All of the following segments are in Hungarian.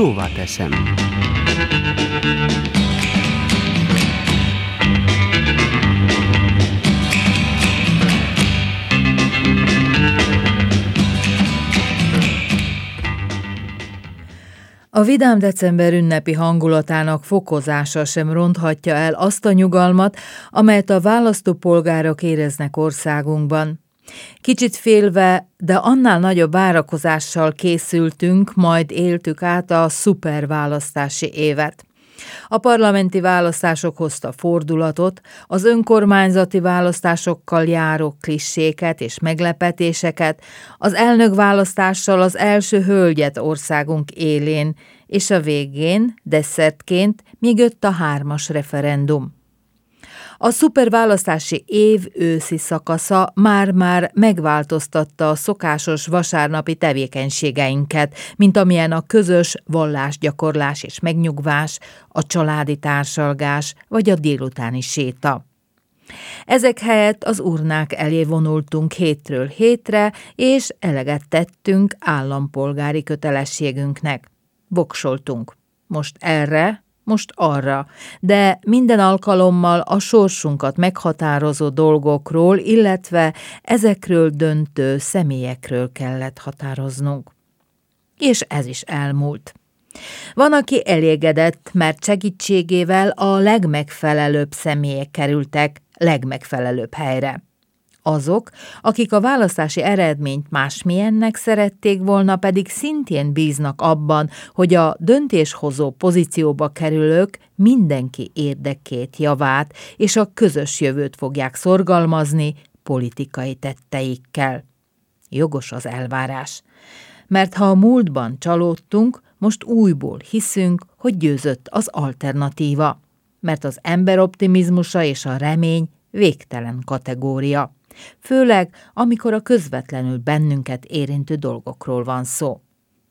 Szóvá teszem. A vidám december ünnepi hangulatának fokozása sem ronthatja el azt a nyugalmat, amelyet a választópolgárok éreznek országunkban. Kicsit félve, de annál nagyobb várakozással készültünk, majd éltük át a szuperválasztási évet. A parlamenti választások hozta fordulatot, az önkormányzati választásokkal járó klisséket és meglepetéseket, az elnök választással az első hölgyet országunk élén, és a végén, desszertként, még jött a hármas referendum. A szuperválasztási év őszi szakasza már-már megváltoztatta a szokásos vasárnapi tevékenységeinket, mint amilyen a közös vallásgyakorlás és megnyugvás, a családi társalgás vagy a délutáni séta. Ezek helyett az urnák elé vonultunk hétről hétre, és eleget tettünk állampolgári kötelességünknek. Voksoltunk. Most erre, most arra, de minden alkalommal a sorsunkat meghatározó dolgokról, illetve ezekről döntő személyekről kellett határoznunk. És ez is elmúlt. Van, aki elégedett, mert segítségével a legmegfelelőbb személyek kerültek legmegfelelőbb helyre. Azok, akik a választási eredményt másmilyennek szerették volna, pedig szintén bíznak abban, hogy a döntéshozó pozícióba kerülők mindenki érdekét, javát és a közös jövőt fogják szorgalmazni politikai tetteikkel. Jogos az elvárás. Mert ha a múltban csalódtunk, most újból hiszünk, hogy győzött az alternatíva. Mert az ember optimizmusa és a remény végtelen kategória főleg amikor a közvetlenül bennünket érintő dolgokról van szó.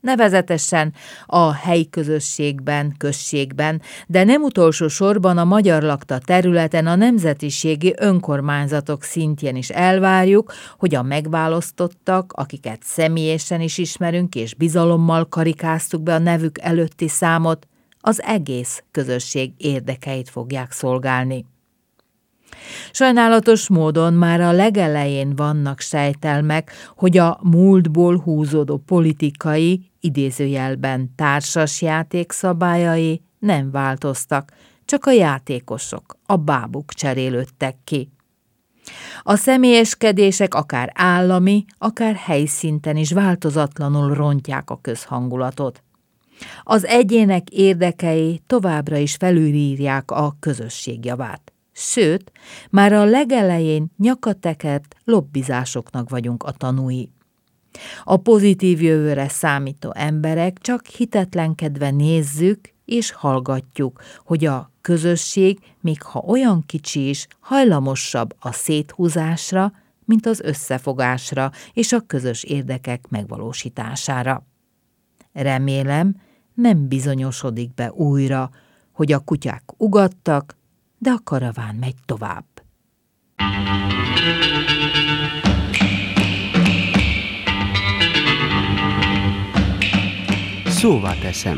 Nevezetesen a helyi közösségben, községben, de nem utolsó sorban a magyar lakta területen a nemzetiségi önkormányzatok szintjén is elvárjuk, hogy a megválasztottak, akiket személyesen is ismerünk és bizalommal karikáztuk be a nevük előtti számot, az egész közösség érdekeit fogják szolgálni. Sajnálatos módon már a legelején vannak sejtelmek, hogy a múltból húzódó politikai, idézőjelben társas játék szabályai nem változtak, csak a játékosok, a bábuk cserélődtek ki. A személyeskedések akár állami, akár helyszinten is változatlanul rontják a közhangulatot. Az egyének érdekei továbbra is felülírják a közösség javát sőt, már a legelején nyakatekert lobbizásoknak vagyunk a tanúi. A pozitív jövőre számító emberek csak hitetlenkedve nézzük és hallgatjuk, hogy a közösség, még ha olyan kicsi is, hajlamosabb a széthúzásra, mint az összefogásra és a közös érdekek megvalósítására. Remélem, nem bizonyosodik be újra, hogy a kutyák ugattak, de a karaván megy tovább. Szóval teszem.